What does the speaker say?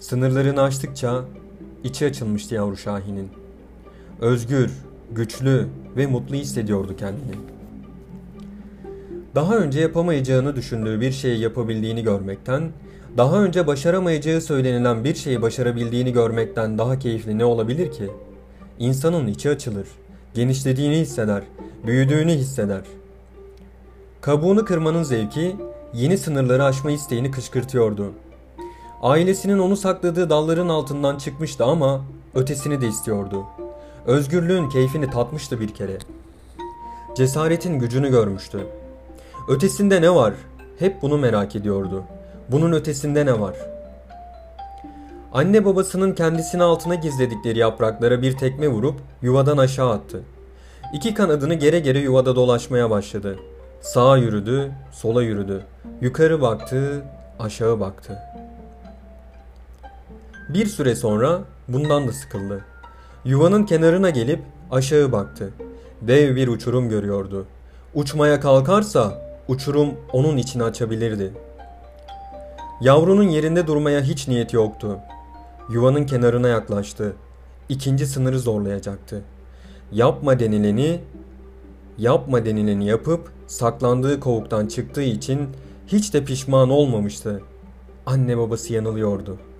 Sınırlarını aştıkça içi açılmıştı yavru Şahin'in. Özgür, güçlü ve mutlu hissediyordu kendini. Daha önce yapamayacağını düşündüğü bir şeyi yapabildiğini görmekten, daha önce başaramayacağı söylenilen bir şeyi başarabildiğini görmekten daha keyifli ne olabilir ki? İnsanın içi açılır, genişlediğini hisseder, büyüdüğünü hisseder. Kabuğunu kırmanın zevki, yeni sınırları aşma isteğini kışkırtıyordu. Ailesinin onu sakladığı dalların altından çıkmıştı ama ötesini de istiyordu. Özgürlüğün keyfini tatmıştı bir kere. Cesaretin gücünü görmüştü. Ötesinde ne var? Hep bunu merak ediyordu. Bunun ötesinde ne var? Anne babasının kendisini altına gizledikleri yapraklara bir tekme vurup yuvadan aşağı attı. İki kanadını gere gere yuvada dolaşmaya başladı. Sağa yürüdü, sola yürüdü. Yukarı baktı, aşağı baktı. Bir süre sonra bundan da sıkıldı. Yuvanın kenarına gelip aşağı baktı. Dev bir uçurum görüyordu. Uçmaya kalkarsa uçurum onun içini açabilirdi. Yavrunun yerinde durmaya hiç niyet yoktu. Yuvanın kenarına yaklaştı. İkinci sınırı zorlayacaktı. Yapma denileni, yapma denileni yapıp saklandığı kovuktan çıktığı için hiç de pişman olmamıştı. Anne babası yanılıyordu.''